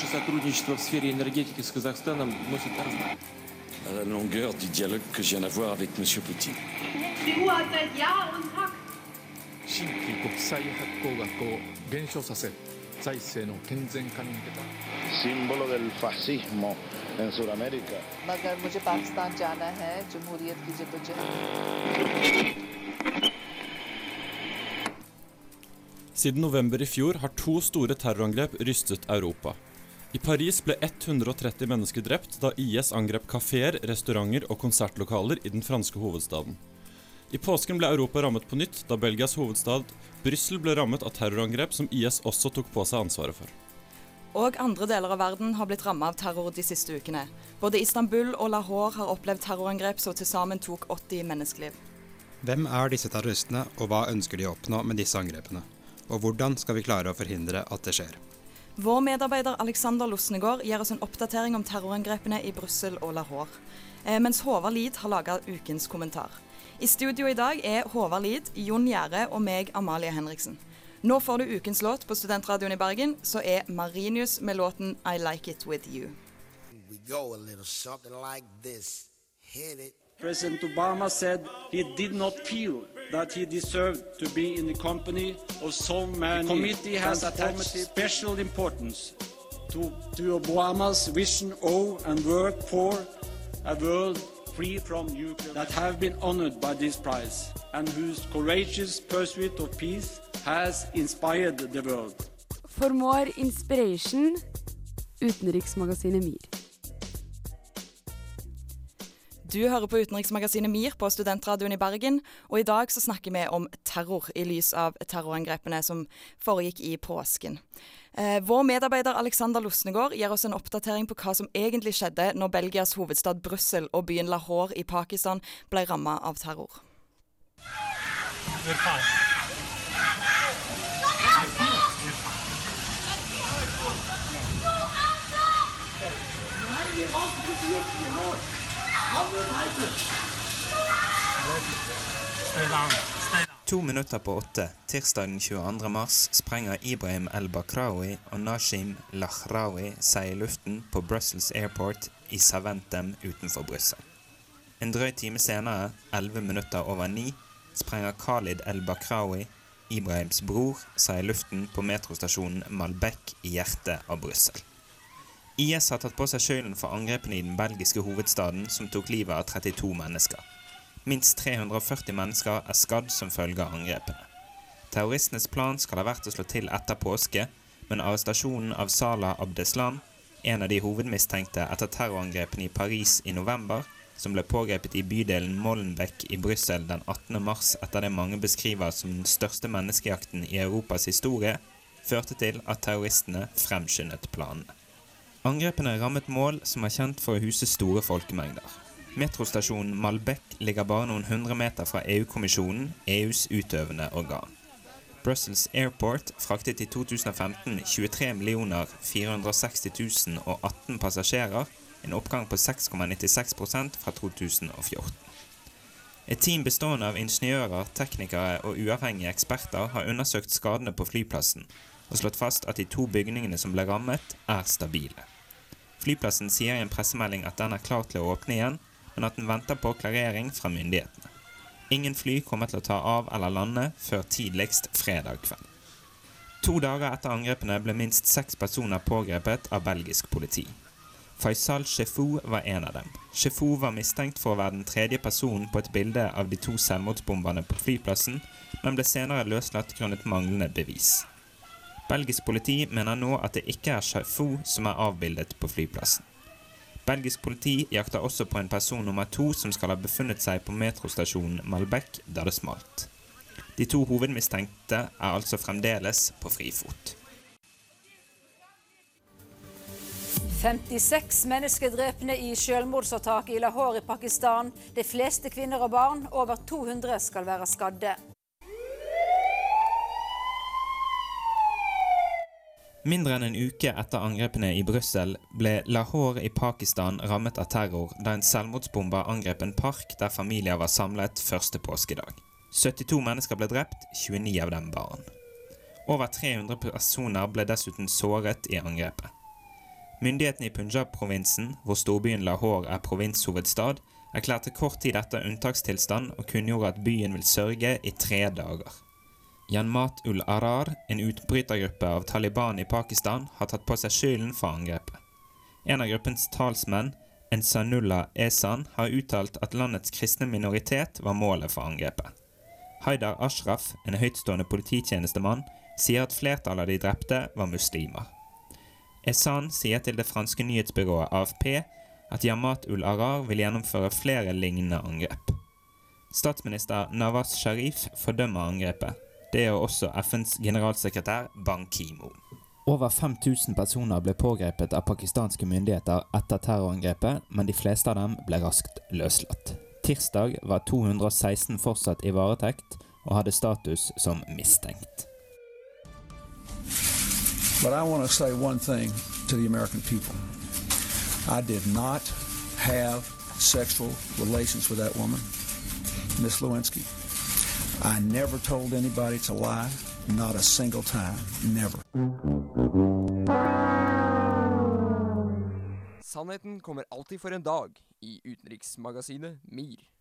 Наше сотрудничество в сфере энергетики с Казахстаном носит la longueur du dialogue que je viens d'avoir avec M. Poutine. Símbolo del Siden november i fjor har to store terrorangrep rystet Europa. I Paris ble 130 mennesker drept da IS angrep kafeer, restauranter og konsertlokaler i den franske hovedstaden. I påsken ble Europa rammet på nytt da Belgias hovedstad Brussel ble rammet av terrorangrep som IS også tok på seg ansvaret for. Og andre deler av verden har blitt rammet av terror de siste ukene. Både Istanbul og Lahore har opplevd terrorangrep som til sammen tok 80 menneskeliv. Hvem er disse terroristene, og hva ønsker de å oppnå med disse angrepene? Og hvordan skal vi klare å forhindre at det skjer? Vår medarbeider Alexander Losnegård gir oss en oppdatering om terrorangrepene i Brussel og Lahore. Eh, mens Håvard Lid har laga ukens kommentar. I studio i dag er Håvard Lid, Jon Gjære og meg, Amalie Henriksen. Nå får du ukens låt på Studentradioen i Bergen, så er Marinius med låten I Like It With You. We go a little something like this. Hit it. President Obama said he did not feel that he deserved to be in the company of so many. The committee has attached special importance to, to Obama's vision of and work for a world free from nuclear that have been honored by this prize and whose courageous pursuit of peace has inspired the world. For more inspiration, utenriksmagasinet MIR. Du hører på utenriksmagasinet MIR på Studentradioen i Bergen, og i dag så snakker vi om terror i lys av terrorangrepene som foregikk i påsken. Eh, vår medarbeider Alexander Losnegård gir oss en oppdatering på hva som egentlig skjedde når Belgias hovedstad Brussel og byen Lahore i Pakistan ble ramma av terror. To minutter på åtte tirsdag den 22. mars sprenger Ibrahim El-Bakraoui og Nashim Lahraoui seg i luften på Brussels Airport i Saventem utenfor Brussel. En drøy time senere, 11 minutter over ni, sprenger Khalid El-Bakraoui, Ibrahims bror, seg i luften på metrostasjonen Malbec i hjertet av Brussel. IS har tatt på seg skylden for angrepene i den belgiske hovedstaden som tok livet av 32 mennesker. Minst 340 mennesker er skadd som følge av angrepene. Terroristenes plan skal ha vært å slå til etter påske, men arrestasjonen av Salah Abdeslam, en av de hovedmistenkte etter terrorangrepene i Paris i november, som ble pågrepet i bydelen Molenbeek i Brussel den 18. mars etter det mange beskriver som den største menneskejakten i Europas historie, førte til at terroristene fremskyndet planene. Angrepene rammet mål som er kjent for å huse store folkemengder. Metrostasjonen Malbec ligger bare noen hundre meter fra EU-kommisjonen, EUs utøvende organ. Brussels Airport fraktet i 2015 23 460 018 passasjerer, en oppgang på 6,96% fra 2014. Et team bestående av ingeniører, teknikere og uavhengige eksperter har undersøkt skadene på flyplassen og slått fast at de to bygningene som ble rammet, er stabile. Flyplassen sier i en pressemelding at den er klar til å åpne igjen, men at den venter på klarering fra myndighetene. Ingen fly kommer til å ta av eller lande før tidligst fredag kveld. To dager etter angrepene ble minst seks personer pågrepet av belgisk politi. Faisal Shefou var en av dem. Shefou var mistenkt for å være den tredje personen på et bilde av de to selvmordsbomberne på flyplassen, men ble senere løslatt grunnet manglende bevis. Belgisk politi mener nå at det ikke er Shafou som er avbildet på flyplassen. Belgisk politi jakter også på en person nummer to som skal ha befunnet seg på metrostasjonen Malbec da det smalt. De to hovedmistenkte er altså fremdeles på frifot. 56 mennesker drepne i selvmordsattak i Lahore i Pakistan. De fleste kvinner og barn. Over 200 skal være skadde. Mindre enn en uke etter angrepene i Brussel ble Lahore i Pakistan rammet av terror da en selvmordsbomber angrep en park der familier var samlet første påskedag. 72 mennesker ble drept, 29 av dem barn. Over 300 personer ble dessuten såret i angrepet. Myndighetene i Punjab-provinsen, hvor storbyen Lahore er provinshovedstad, erklærte kort tid etter unntakstilstand og kunngjorde at byen vil sørge i tre dager. Janmat ul Arar, en utbrytergruppe av Taliban i Pakistan, har tatt på seg skylden for angrepet. En av gruppens talsmenn, Ensanullah Ehsan, har uttalt at landets kristne minoritet var målet for angrepet. Haidar Ashraf, en høytstående polititjenestemann, sier at flertallet av de drepte var muslimer. Ehsan sier til det franske nyhetsbyrået AFP at Yamat ul Arar vil gjennomføre flere lignende angrep. Statsminister Nawaz Sharif fordømmer angrepet. Det gjør også FNs generalsekretær Ban Ki-moon. Over 5000 personer ble pågrepet av pakistanske myndigheter etter terrorangrepet, men de fleste av dem ble raskt løslatt. Tirsdag var 216 fortsatt i varetekt og hadde status som mistenkt. But I want to say one thing to the American people. I did not have sexual relations with that woman, Miss Lewinsky. I never told anybody to lie, not a single time, never. Sannheten kommer alltid for en dag i utenriksmagasinet MIR.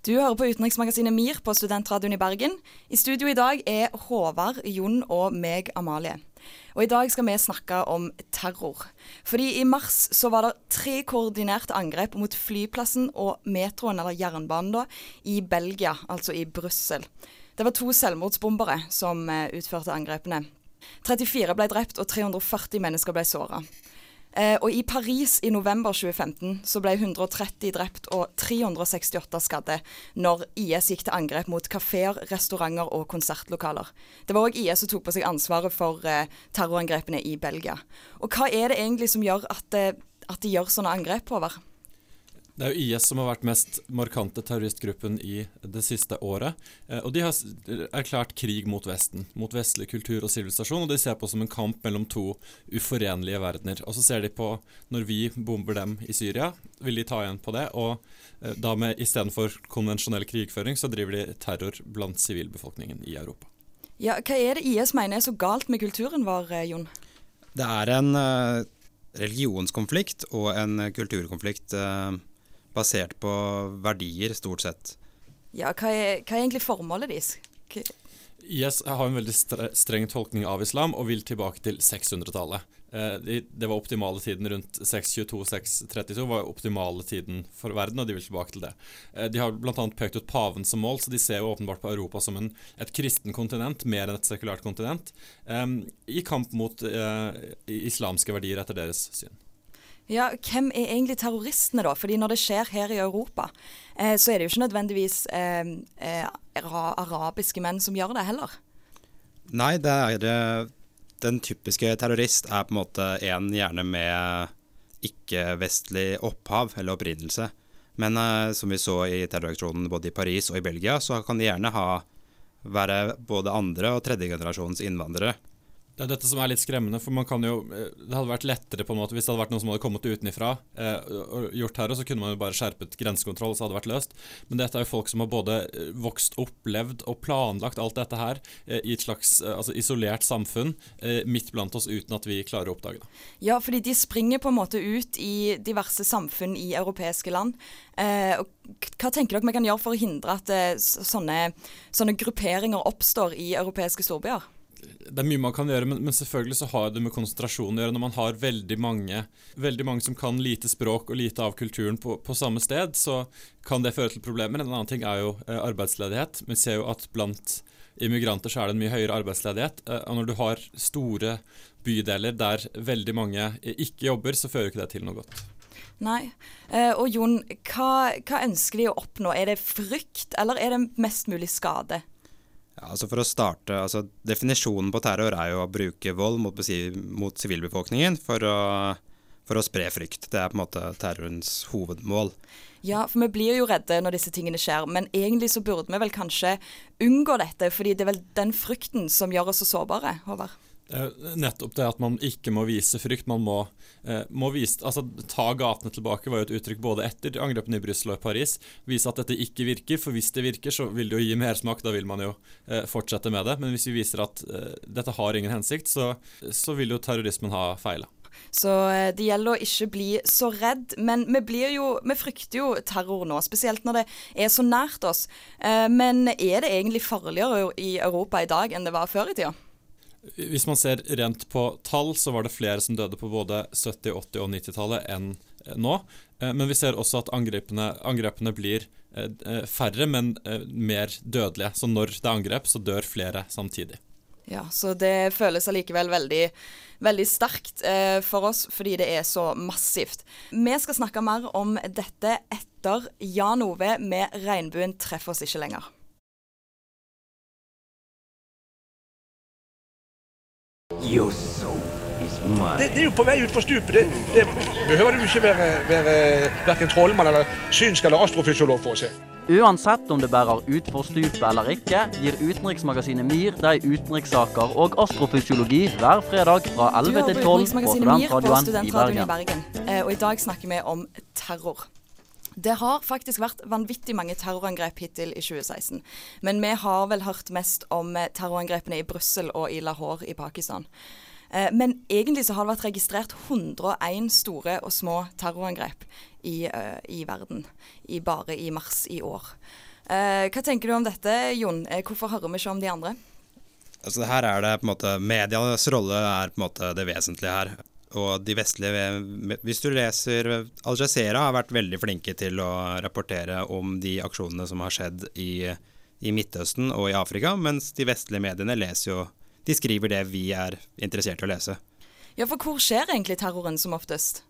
Du hører på utenriksmagasinet MIR på Studentradioen i Bergen. I studio i dag er Håvard, Jon og meg, Amalie. Og I dag skal vi snakke om terror. Fordi I mars så var det tre koordinerte angrep mot flyplassen og metroen, eller jernbanen, da, i Belgia, altså i Brussel. Det var to selvmordsbombere som eh, utførte angrepene. 34 ble drept og 340 mennesker ble såra. Eh, og I Paris i november 2015 så ble 130 drept og 368 skadde når IS gikk til angrep mot kafeer, restauranter og konsertlokaler. Det var òg IS som tok på seg ansvaret for eh, terrorangrepene i Belgia. Og Hva er det egentlig som gjør at, eh, at de gjør sånne angrep, over? Det er jo IS som har vært mest markante terroristgruppen i det siste året. Eh, og de har erklært krig mot Vesten, mot vestlig kultur og sivilisasjon. Og de ser på som en kamp mellom to uforenlige verdener. Og så ser de på, når vi bomber dem i Syria, vil de ta igjen på det. Og eh, da med istedenfor konvensjonell krigføring, så driver de terror blant sivilbefolkningen i Europa. Ja, Hva er det IS mener er så galt med kulturen vår, eh, Jon? Det er en religionskonflikt og en kulturkonflikt. Uh, basert på verdier, stort sett. Ja, hva er, hva er egentlig formålet deres? Yes, jeg har en veldig streng tolkning av islam og vil tilbake til 600-tallet. Eh, det var optimale tiden rundt 622-632 var optimale tiden for verden, og de vil tilbake til det. Eh, de har bl.a. pekt ut paven som mål, så de ser jo åpenbart på Europa som en, et kristen kontinent mer enn et sekulært kontinent, um, i kamp mot islamske verdier etter deres syn. Ja, Hvem er egentlig terroristene, da? Fordi når det skjer her i Europa, eh, så er det jo ikke nødvendigvis eh, eh arabiske menn som gjør det heller. Nei, det er den typiske terrorist er på en måte en gjerne med ikke-vestlig opphav eller opprinnelse. Men eh, som vi så i terroraksjonen både i Paris og i Belgia, så kan de gjerne ha være både andre- og tredjegenerasjons innvandrere. Det er dette som er litt skremmende, for man kan jo eh, Det hadde vært lettere på en måte hvis det hadde vært noen som hadde kommet utenifra eh, og gjort terror, så kunne man jo bare skjerpet grensekontroll, så hadde det vært løst. Men dette er jo folk som har både eh, vokst opp, levd og planlagt alt dette her eh, i et slags eh, altså isolert samfunn eh, midt blant oss uten at vi klarer å oppdage det. Ja, fordi de springer på en måte ut i diverse samfunn i europeiske land. hva tenker dere vi kan gjøre for å hindre at sånne, sånne grupperinger oppstår i europeiske storbyer? Det er mye man kan gjøre, men, men, selvfølgelig så har det med konsentrasjon å gjøre. Når man har veldig mange, veldig mange som kan lite språk og lite av kulturen på, på, samme sted, så kan det føre til problemer. En annen ting er jo eh, arbeidsledighet. Vi ser jo at blant immigranter så er det en mye høyere arbeidsledighet. Eh, og når du har store bydeler der veldig mange ikke jobber, så fører ikke det til noe godt. Nei. Eh, og Jon, hva, hva ønsker de å oppnå? Er det frykt, eller er det mest mulig skade? Ja, altså for å starte, altså Definisjonen på terror er jo å bruke vold mot, mot sivilbefolkningen for å, for å spre frykt. Det er på en måte terrorens hovedmål. Ja, for vi blir jo redde når disse tingene skjer, men egentlig så burde vi vel kanskje unngå dette, fordi det er vel den frykten som gjør oss så sårbare, Håvard? Nettopp det at man ikke må vise frykt. Man må, eh, må vise, altså Ta gatene tilbake var jo et uttrykk både etter angrepene i Brussel og Paris. Vise at dette ikke virker, for hvis det virker, så vil det jo gi mersmak. Da vil man jo eh, fortsette med det. Men hvis vi viser at eh, dette har ingen hensikt, så, så vil jo terrorismen ha feila. Så eh, det gjelder å ikke bli så redd. Men vi, blir jo, vi frykter jo terror nå, spesielt når det er så nært oss. Eh, men er det egentlig farligere i Europa i dag enn det var før i tida? Hvis man ser rent på tall, så var det flere som døde på både 70-, 80- og 90-tallet enn eh, nå. Eh, men vi ser også at angrepene, angrepene blir eh, færre, men mer dødelige. Så når det er angrep, så dør flere samtidig. Ja, så det føles allikevel veldig, veldig sterkt for oss, fordi det er så massivt. Vi skal snakke mer om dette etter Jan Ove med 'Regnbuen treffer oss ikke lenger'. Det, det, er jo på vei utfor stupet. Det, det behøver du ikke være, være verken trollmann eller synsk eller astrofysiolog for å se. Uansett om det bærer utfor stupet eller ikke, gir utenriksmagasinet MIR deg utenrikssaker og astrofysiologi hver fredag fra 11 til 12 på Studentradioen i Bergen. i Bergen. Eh, og i dag snakker vi om terror. Det har faktisk vært vanvittig mange terrorangrep hittil i 2016. Men vi har vel hørt mest om eh, terrorangrepene i Brussel og i Lahore i Pakistan. Eh, men egentlig så har det vært registrert 101 store og små terrorangrep i, uh, i verden i, bare i mars i år. Hva tenker du om dette, Jon? Hvorfor hører vi ikke om de andre? Altså her er det på en måte Medias rolle er på en måte det vesentlige her. Og de vestlige Hvis du leser Al Jazeera har vært veldig flinke til å rapportere om de aksjonene som har skjedd i, i Midtøsten og i Afrika, mens de vestlige mediene leser jo de skriver det vi er interessert i å lese. Ja, for hvor skjer egentlig terroren som oftest?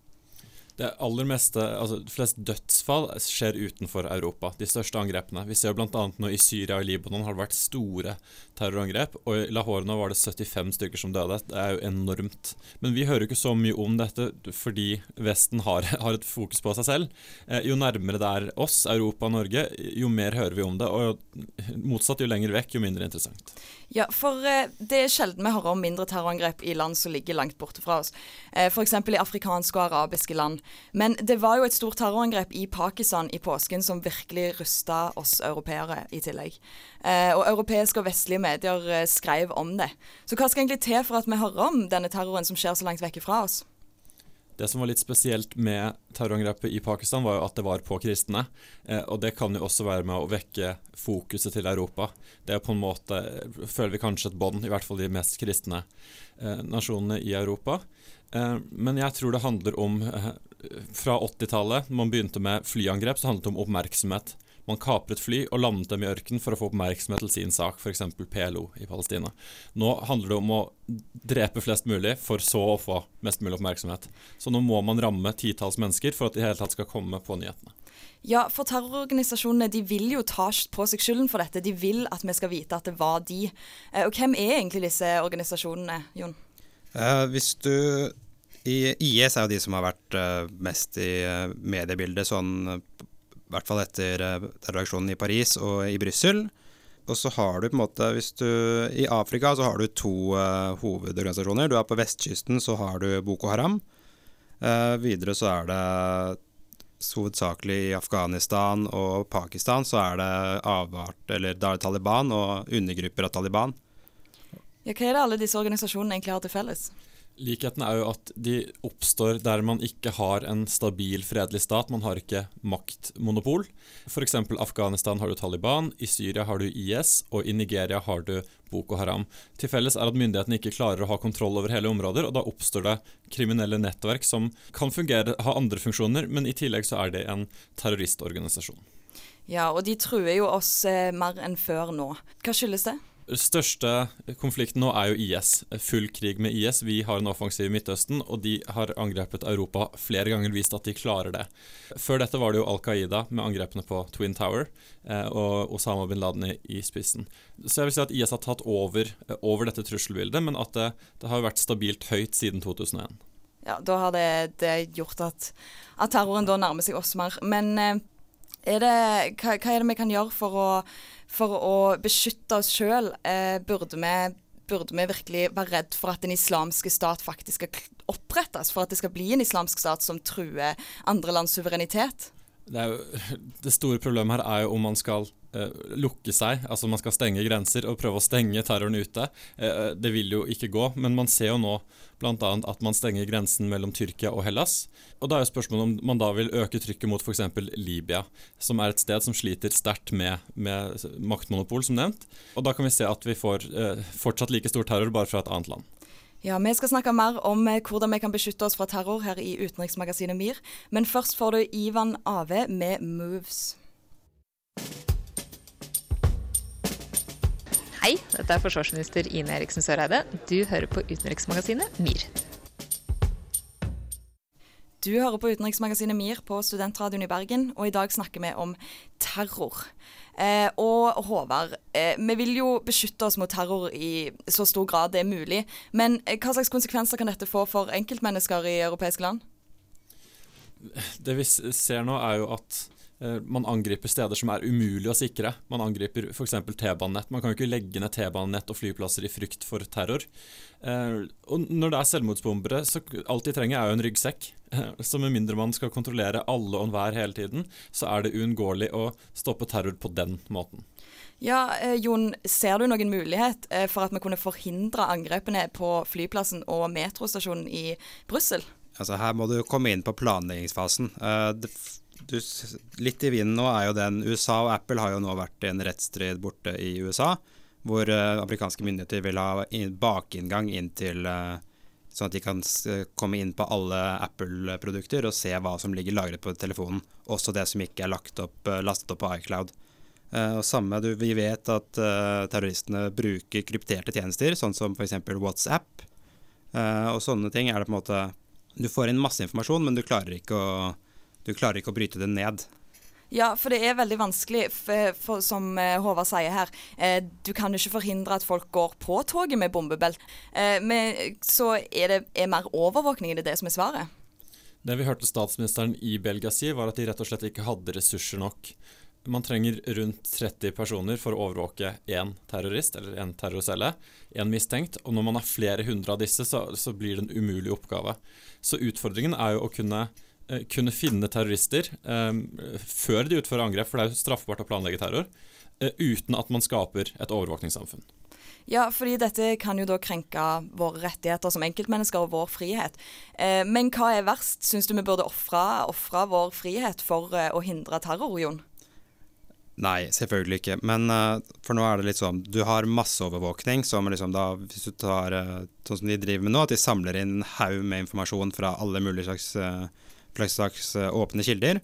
Det aller meste, altså flest dødsfall skjer utenfor Europa. De største angrepene. Vi ser bl.a. nå i Syria og Libanon har det vært store terrorangrep. Og i Lahore nå var det 75 stykker som døde. Det er jo enormt. Men vi hører jo ikke så mye om dette fordi Vesten har, har et fokus på seg selv. Eh, jo nærmere det er oss, Europa og Norge, jo mer hører vi om det. Og motsatt, jo lenger vekk, jo mindre interessant. Ja, for eh, det er sjelden vi hører om mindre terrorangrep i land som ligger langt borte fra oss. Eh, F.eks. i afrikanske og arabiske land. Men det var jo et stort terrorangrep i Pakistan i påsken som virkelig rysta oss europeere i tillegg. Eh, og europeiske og vestlige medier skrev om det. Så hva skal egentlig til for at vi hører om denne terroren som skjer så langt vekk fra oss? Det som var litt spesielt med terrorangrepet i Pakistan, var jo at det var på kristne. Eh, og det kan jo også være med å vekke fokuset til Europa. Det er på en måte, føler vi kanskje et bånd, i hvert fall de mest kristne eh, nasjonene i Europa. Eh, men jeg tror det handler om eh, Fra 80-tallet, man begynte med flyangrep, så handlet det om oppmerksomhet. Man kapret fly og landet dem i ørkenen for å få oppmerksomhet til sin sak, f.eks. PLO i Palestina. Nå handler det om å drepe flest mulig, for så å få mest mulig oppmerksomhet. Så nå må man ramme titalls mennesker for at de i hele tatt skal komme på nyhetene. Ja, for terrororganisasjonene de vil jo ta på seg skylden for dette. De vil at vi skal vite at det var de. Eh, og hvem er egentlig disse organisasjonene, Jon? Eh, hvis du i IS er jo de som har vært uh, mest i uh, mediebildet sånn i hvert fall etter eh, terroraksjonen i Paris og i Brussel. Og så har du på en måte, hvis du I Afrika så har du to uh, hovedorganisasjoner. Du er På vestkysten så har du Boko Haram. Uh, videre så er det hovedsakelig i Afghanistan og Pakistan så er det avart, eller da er det Taliban og undergrupper av Taliban. Ja, hva er det alle disse organisasjonene egentlig har til felles? Likheten er jo at de oppstår der man ikke har en stabil, fredelig stat. Man har ikke maktmonopol. F.eks. Afghanistan har du Taliban, i Syria har du IS, og i Nigeria har du Boko Haram. Til felles er at myndighetene ikke klarer å ha kontroll over hele områder, og da oppstår det kriminelle nettverk som kan fungere, ha andre funksjoner, men i tillegg så er det en terroristorganisasjon. Ja, og de truer jo oss eh, mer enn før nå. Hva skyldes det? Største konflikten nå er jo IS. Full krig med IS. Vi har en offensiv i Midtøsten, og de har angrepet Europa flere ganger, vist at de klarer det. Før dette var det jo Al Qaida med angrepene på Twin Tower eh, og Osama bin Laden i, spissen. Så jeg vil si at IS har tatt over, over dette trusselbildet, men at det, det har vært stabilt høyt siden 2001. Ja, da har det, det gjort at, at, terroren da nærmer seg oss mer. Men eh, er det, hva, hva er det vi kan gjøre for å for å beskytte oss sjøl, eh, burde, burde, vi virkelig være redd for at den islamske stat faktisk skal opprettes? For at det skal bli en islamsk stat som truer andre lands suverenitet? Det, jo, det, store problemet her er jo om man skal lukke seg, altså man skal stenge grenser og prøve å stenge terroren ute. Eh, det vil jo ikke gå, men man ser jo nå bl.a. at man stenger grensen mellom Tyrkia og Hellas. Og da er jo spørsmålet om man da vil øke trykket mot f.eks. Libya, som er et sted som sliter sterkt med, med, maktmonopol, som nevnt. Og da kan vi se at vi får eh, fortsatt like stor terror, bare fra et annet land. Ja, Vi skal snakke mer om eh, hvordan vi kan beskytte oss fra terror her i utenriksmagasinet MIR. Men først får du Ivan Ave med 'Moves'. Hei, dette er forsvarsminister Ine Eriksen Søreide. Du hører på utenriksmagasinet MIR. Du hører på utenriksmagasinet MIR på Studentradioen i Bergen, og i dag snakker vi om terror. Eh, og Håvard, eh, vi vil jo beskytte oss mot terror i så stor grad det er mulig. Men eh, hva slags konsekvenser kan dette få for enkeltmennesker i europeiske land? Det vi ser nå, er jo at Eh, man angriper steder som er umulig å sikre. Man angriper f.eks. T-banenett. Man kan jo ikke legge ned T-banenett og flyplasser i frykt for terror. Eh, og når det er selvmordsbombere, så alt de trenger er jo en ryggsekk. Så med mindre man skal kontrollere alle og enhver hele tiden, så er det uunngåelig å stoppe terror på den måten. Ja, eh, Jon, ser du noen mulighet for at vi kunne forhindre angrepene på flyplassen og metrostasjonen i Brussel? Altså, her må du komme inn på planleggingsfasen. det du, litt i vinden nå er jo den USA og Apple har jo nå vært i en rettsstrid borte i USA, hvor uh, amerikanske myndigheter vil ha in, bakinngang inn til uh, Sånn at de kan komme inn på alle Apple-produkter og se hva som ligger lagret på telefonen. Også det som ikke er opp, uh, lastet opp på iCloud. og samme, du, Vi vet at terroristene bruker krypterte tjenester, sånn som f.eks. WhatsApp. og sånne ting er det på en måte Du får inn masse informasjon, men du klarer ikke å du klarer ikke å bryte det ned. Ja, for det er veldig vanskelig, for, for, som eh, Håvard sier her. Eh, du kan jo ikke forhindre at folk går på toget med bombebelt. Eh, men, så er det er mer overvåkning, er det det som er svaret? Det vi hørte statsministeren i Belgia si, var at de rett og slett ikke hadde ressurser nok. Man trenger rundt 30 personer for å overvåke én terrorist, eller én terrorcelle, én mistenkt. Og når man har flere hundre av disse, så, så blir det en umulig oppgave. Så utfordringen er jo å kunne kunne finne terrorister um, før de utfører angrep, for det er jo straffbart å planlegge terror, uh, uten at man skaper et overvåkningssamfunn. Ja, fordi dette kan jo da krenke våre rettigheter som enkeltmennesker og vår frihet. Eh, men hva er verst? Syns du vi burde ofre vår frihet for å hindre terror, Jon? Nei, selvfølgelig ikke. Men uh, for nå er det litt sånn Du har masseovervåkning som liksom da Hvis du tar uh, sånn som de driver med nå, at de samler inn en haug med informasjon fra alle mulige slags uh, slags eh, åpne kilder.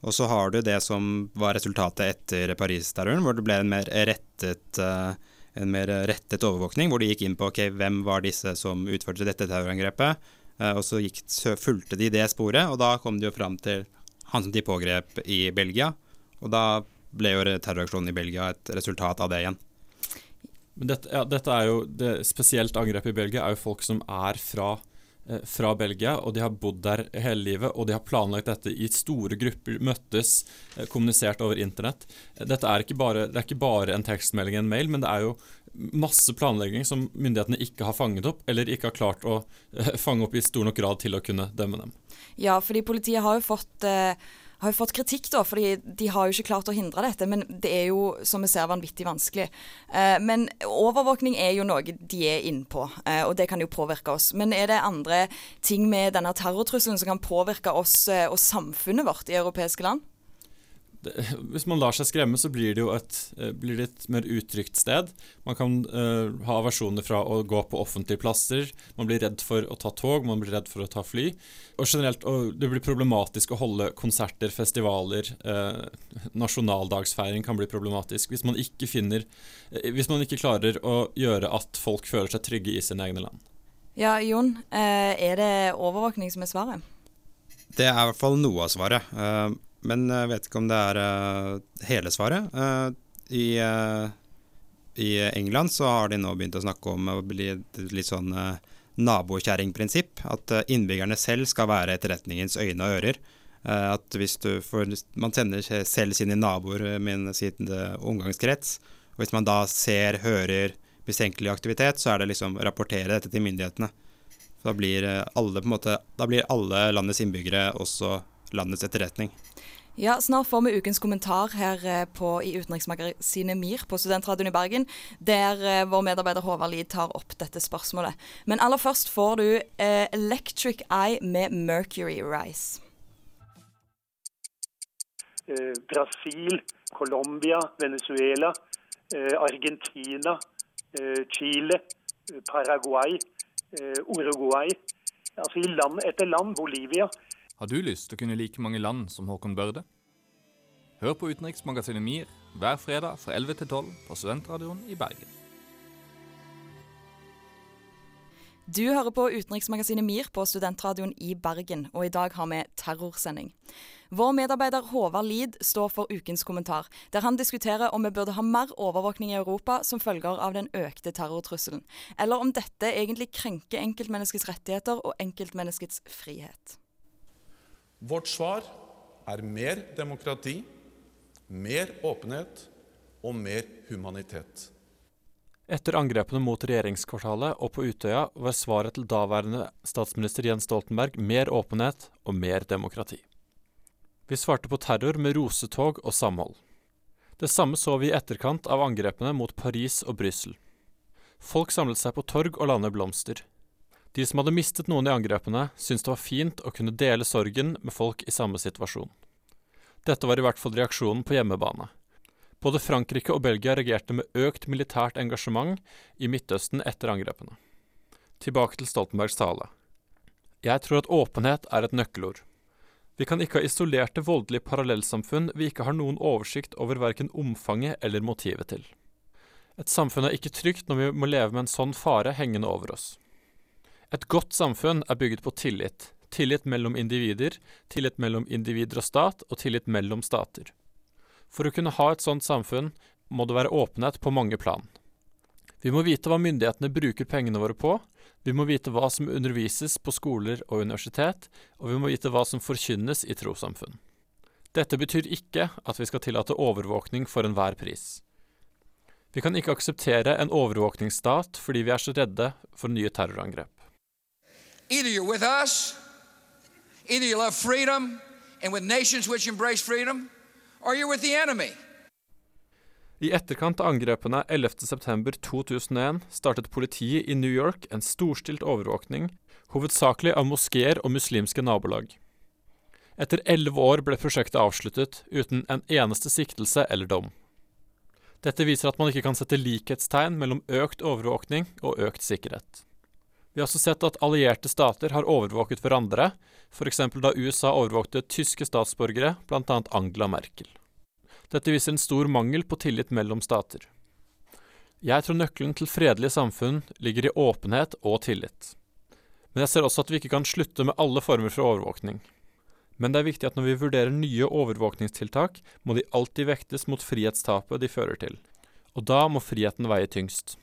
Og så har du det som var resultatet etter Paris-terroren, hvor det ble en mer rettet, eh, en mer rettet overvåkning, hvor de gikk inn på okay, hvem var disse som utførte dette terrorangrepet. Eh, og så gikk, fulgte de det sporet, og da kom de jo fram til han som de pågrep i Belgia. Og da ble jo terroraksjonen i Belgia et resultat av det igjen. Men dette, ja, dette er jo det spesielt angrepet i Belgia er jo folk som er fra fra Belgia, og de har bodd der hele livet. Og de har planlagt dette i store grupper, møttes, eh, kommunisert over internett. Dette er ikke bare, det er ikke bare en tekstmelding en mail, men det er jo masse planlegging som myndighetene ikke har fanget opp, eller ikke har klart å eh, fange opp i stor nok grad til å kunne dømme dem. Ja, fordi politiet har jo fått eh har jo fått kritikk, da, fordi de har jo ikke klart å hindre dette. Men det er jo, som vi ser, vanvittig vanskelig. Eh, men overvåkning er jo noe de er innpå, eh, og det kan jo påvirke oss. Men er det andre ting med denne terrortrusselen som kan påvirke oss eh, og samfunnet vårt i europeiske land? hvis man lar seg skremme, så blir det jo et, eh, blir det et mer utrygt sted. Man kan uh, ha aversjoner fra å gå på offentlige plasser. Man blir redd for å ta tog, man blir redd for å ta fly. Og generelt, og det blir problematisk å holde konserter, festivaler. Uh, nasjonaldagsfeiring kan bli problematisk hvis man ikke finner uh, Hvis man ikke klarer å gjøre at folk føler seg trygge i sine egne land. Ja, Jon. er det overvåkning som er svaret? Det er i hvert fall noe av svaret. Men jeg vet ikke om det er uh, hele svaret. Uh, i, I, England så har de nå begynt å snakke om å bli litt sånn nabokjerringprinsipp. At innbyggerne selv skal være etterretningens øyne og ører. at hvis du får, Man sender selv sine naboer med sin omgangskrets. Og hvis man da ser, hører mistenkelig aktivitet, så er det liksom rapportere dette til myndighetene. Da blir alle, måte, da blir alle landets innbyggere også landets etterretning. Ja, snart får vi ukens kommentar her eh, på, i utenriksmagasinet MIR på Studentradioen i Bergen, der eh, vår medarbeider Håvard Lid tar opp dette spørsmålet. Men aller først får du eh, Electric Eye med Mercury Rise. Eh, Brasil, Colombia, Venezuela, Argentina, Chile, Paraguay, Uruguay. Altså i land etter land. Bolivia. Har du lyst til å kunne like mange land som Håkon Børde? Hør på utenriksmagasinet MIR hver fredag fra 11 til 12 på Studentradioen i Bergen. Du hører på utenriksmagasinet MIR på Studentradioen i Bergen, og i dag har vi terrorsending. Vår medarbeider Håvard Lid står for ukens kommentar, der han diskuterer om vi burde ha mer overvåkning i Europa som følger av den økte terrortrusselen, eller om dette egentlig krenker enkeltmenneskets rettigheter og enkeltmenneskets frihet. Vårt svar er mer demokrati, mer åpenhet og mer humanitet. Etter angrepene mot regjeringskvartalet og på Utøya var svaret til daværende statsminister Jens Stoltenberg mer åpenhet og mer demokrati. Vi svarte på terror med rosetog og samhold. Det samme så vi i etterkant av angrepene mot Paris og Brussel. Folk samlet seg på torg og landet blomster. De som hadde mistet noen i angrepene, syntes det var fint å kunne dele sorgen med folk i samme situasjon. Dette var i hvert fall reaksjonen på hjemmebane. Både Frankrike og Belgia reagerte med økt militært engasjement i Midtøsten etter angrepene. Tilbake til Stoltenbergs tale. Jeg tror at åpenhet er et nøkkelord. Vi kan ikke ha isolerte voldelige parallellsamfunn vi ikke har noen oversikt over verken omfanget eller motivet til. Et samfunn er ikke trygt når vi må leve med en sånn fare hengende over oss. Et godt samfunn er bygget på tillit. Tillit mellom individer, tillit mellom individer og stat, og tillit mellom stater. For å kunne ha et sånt samfunn må det være åpenhet på mange plan. Vi må vite hva myndighetene bruker pengene våre på, vi må vite hva som undervises på skoler og universitet, og vi må vite hva som forkynnes i trossamfunn. Dette betyr ikke at vi skal tillate overvåkning for enhver pris. Vi kan ikke akseptere en overvåkningsstat fordi vi er så redde for nye terrorangrep. Either you're with us, either you love freedom and with nations which embrace freedom, or you're with the enemy. I etterkant av angrepene 11.9.2001 startet politiet i New York en storstilt overvåkning, hovedsakelig av moskeer og muslimske nabolag. Etter elleve år ble prosjektet avsluttet uten en eneste siktelse eller dom. Dette viser at man ikke kan sette likhetstegn mellom økt overvåkning og økt sikkerhet. Vi har også sett at allierte stater har overvåket hverandre, f.eks. da USA overvåkte tyske statsborgere, bl.a. Angela Merkel. Dette viser en stor mangel på tillit mellom stater. Jeg tror nøkkelen til fredelige samfunn ligger i åpenhet og tillit. Men jeg ser også at vi ikke kan slutte med alle former for overvåkning. Men det er viktig at når vi vurderer nye overvåkningstiltak, må de alltid vektes mot frihetstapet de fører til. Og da må friheten veie tyngst.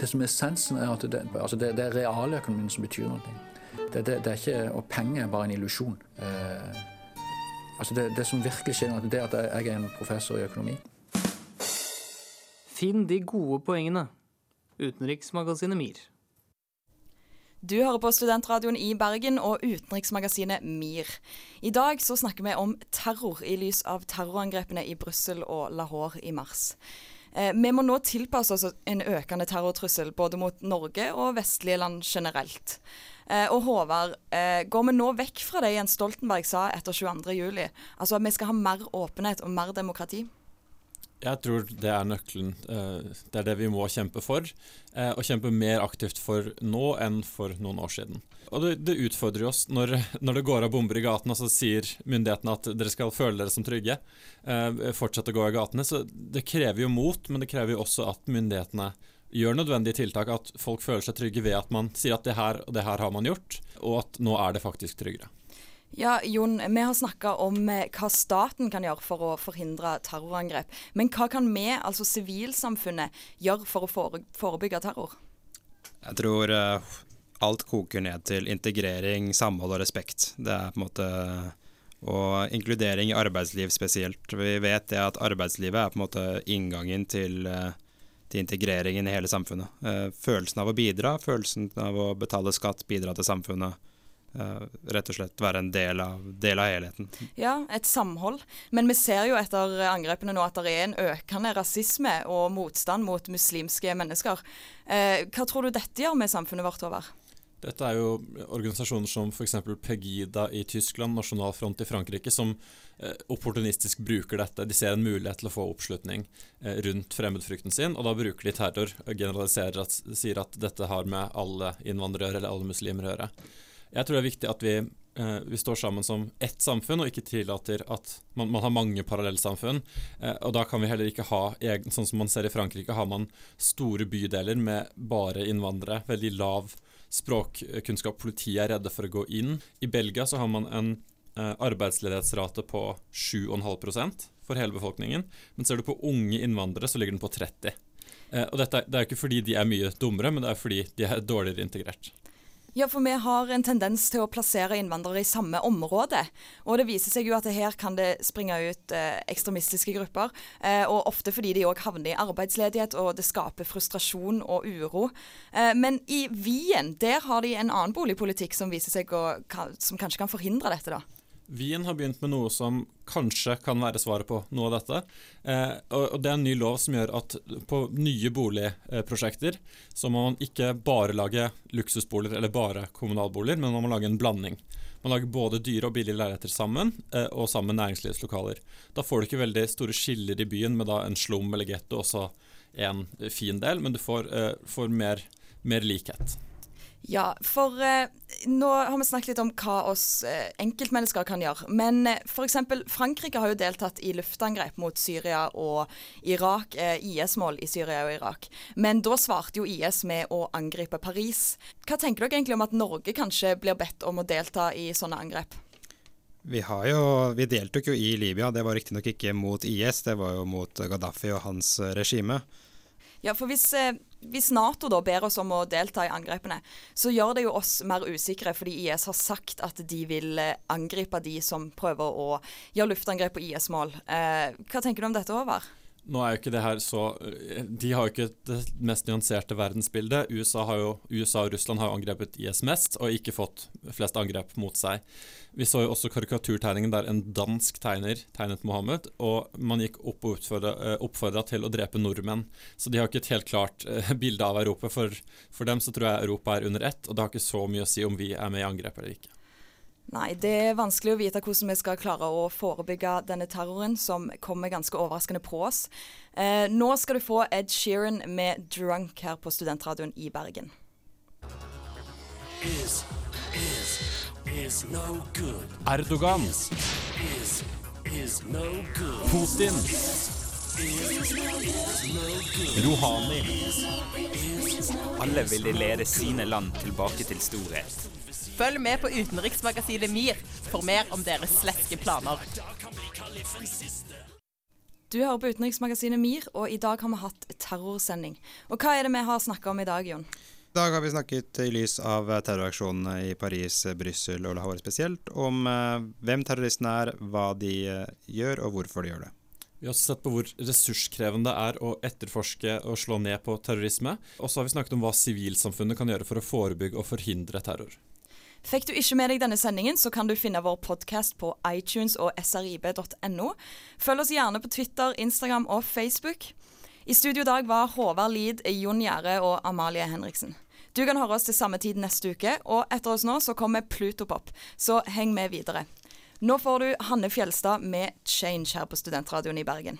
Det som er essensen, er at det, altså det, det er realøkonomien som betyr noe. Det, det, det, er ikke, Og penger er bare en illusjon. Eh, altså det, som virkelig skjer det er at jeg er en professor i økonomi. Finn de gode poengene. Utenriksmagasinet MIR. Du hører på Studentradioen i Bergen og utenriksmagasinet MIR. I dag så snakker vi om terror i lys av terrorangrepene i Brussel og Lahore i mars. Eh, vi må nå tilpasse oss en økende terrortrussel både mot Norge og vestlige land generelt. Eh, og Håvard, eh, går vi nå vekk fra det Jens Stoltenberg sa etter 22.07? Altså at vi skal ha mer åpenhet og mer demokrati? Jeg tror det er nøkkelen. Det er det vi må kjempe for. Og kjempe mer aktivt for nå enn for noen år siden. Og det, det utfordrer oss når, når, det går av bomber i gatene, og så sier myndighetene at dere skal føle dere som trygge. Eh, fortsette å gå i gatene. Så det krever jo mot, men det krever jo også at myndighetene gjør nødvendige tiltak. At folk føler seg trygge ved at man sier at det her og det her har man gjort, og at nå er det faktisk tryggere. Ja, Jon, vi har snakka om eh, hva staten kan gjøre for å forhindre terrorangrep. Men hva kan vi, altså sivilsamfunnet, gjøre for å forebygge terror? Jeg tror uh, alt koker ned til integrering, samhold og respekt. Det er på en måte og inkludering i arbeidsliv spesielt. Vi vet det at arbeidslivet er på en måte inngangen til, til integreringen i hele samfunnet. Eh, følelsen av å bidra, følelsen av å betale skatt, bidra til samfunnet. Eh, rett og slett være en del av, del av helheten. Ja, et samhold. Men vi ser jo etter angrepene nå at det er en økende rasisme og motstand mot muslimske mennesker. Eh, hva tror du dette gjør med samfunnet vårt over? Dette er jo organisasjoner som f.eks. Pegida i Tyskland, Nasjonal Front i Frankrike, som eh, opportunistisk bruker dette. De ser en mulighet til å få oppslutning eh, rundt fremmedfrykten sin, og da bruker de terror og generaliserer at, sier at dette har med alle innvandrere eller alle muslimer å gjøre. Jeg tror det er viktig at vi, eh, vi står sammen som ett samfunn, og ikke tillater at man, man har mange parallellsamfunn. Og da kan vi heller ikke ha egen, sånn som man ser i Frankrike, har man store bydeler med bare innvandrere. Veldig lav språkkunnskap. Politiet er redde for å gå inn. I Belgia så har man en eh, arbeidsledighetsrate på 7,5% for hele befolkningen. Men ser du på unge innvandrere, så ligger den på 30 eh, Og dette, Det er ikke fordi de er mye dummere, men det er fordi de er dårligere integrert. Ja, for vi har en tendens til å plassere innvandrere i samme område. Og det viser seg jo at her kan det springe ut eh, ekstremistiske grupper. Eh, og ofte fordi de òg havner i arbeidsledighet, og det skaper frustrasjon og uro. Eh, men i Wien, der har de en annen boligpolitikk som viser seg å, som kanskje kan forhindre dette, da. Wien har begynt med noe som kanskje kan være svaret på noe av dette. Eh, og, Det er en ny lov som gjør at på nye boligprosjekter så må man ikke bare lage luksusboliger eller bare kommunalboliger, men man må lage en blanding. Man lager både dyre og billige leiligheter sammen, eh, og sammen med næringslivslokaler. Da får du ikke veldig store skiller i byen med da en slum eller getto, også en fin del, men du får, eh, får mer, mer likhet. Ja, for eh, nå har vi snakket litt om hva oss eh, enkeltmennesker kan gjøre. Men eh, f.eks. Frankrike har jo deltatt i luftangrep mot Syria og Irak, eh, IS-mål i Syria og Irak. Men da svarte jo IS med å angripe Paris. Hva tenker dere egentlig om at Norge kanskje blir bedt om å delta i sånne angrep? Vi, har jo, vi deltok jo i Libya. Det var riktignok ikke mot IS, det var jo mot Gaddafi og hans eh, regime. Ja, for hvis, eh, hvis, Nato da ber oss om å delta i angrepene, så gjør det jo oss mer usikre, fordi IS har sagt at de vil eh, angripe de som prøver å gjøre luftangrep på IS-mål. Eh, hva tenker du om dette, Håvard? Nå er jo ikke det her så De har jo ikke det mest nyanserte verdensbildet. USA, jo, USA og Russland har jo angrepet IS mest, og ikke fått flest angrep mot seg. Vi så jo også karikaturtegningen der en dansk tegner tegnet Mohammed, og man gikk opp og oppfordra eh, til å drepe nordmenn. Så de har ikke et helt klart uh, bilde av Europa. For, for dem så tror jeg Europa er under ett, og det har ikke så mye å si om vi er med i angrep eller ikke. Nei, det er vanskelig å vite hvordan vi skal klare å forebygge denne terroren som kommer ganske overraskende på oss. Eh, nå skal du få Ed Sheeran med 'Drunk' her på Studentradioen i Bergen. Is, is, is no Erdogan. No Putin. Rouhani. Alle ville lede sine land tilbake til storhet. Følg med på utenriksmagasinet MIR for mer om deres sleske planer. Du hører på utenriksmagasinet MIR, og i dag har vi hatt terrorsending. Og hva er det vi har snakka om i dag, Jon? I dag har vi snakket i lys av terroraksjonene i Paris, Brussel og Lahore spesielt, om eh, hvem terroristene er, hva de eh, gjør og hvorfor de gjør det. Vi har også sett på hvor ressurskrevende det er å etterforske og slå ned på terrorisme. Og så har vi snakket om hva sivilsamfunnet kan gjøre for å forebygge og forhindre terror. Fikk du ikke med deg denne sendingen, så kan du finne vår podkast på iTunes og srib.no. Følg oss gjerne på Twitter, Instagram og Facebook. I studio i dag var Håvard Lid, Jon Gjerde og Amalie Henriksen. Du kan høre oss til samme tid neste uke, og etter oss nå så kommer Plutopop, så heng med videre. Nå får du Hanne Fjelstad med 'Change' her på Studentradioen i Bergen.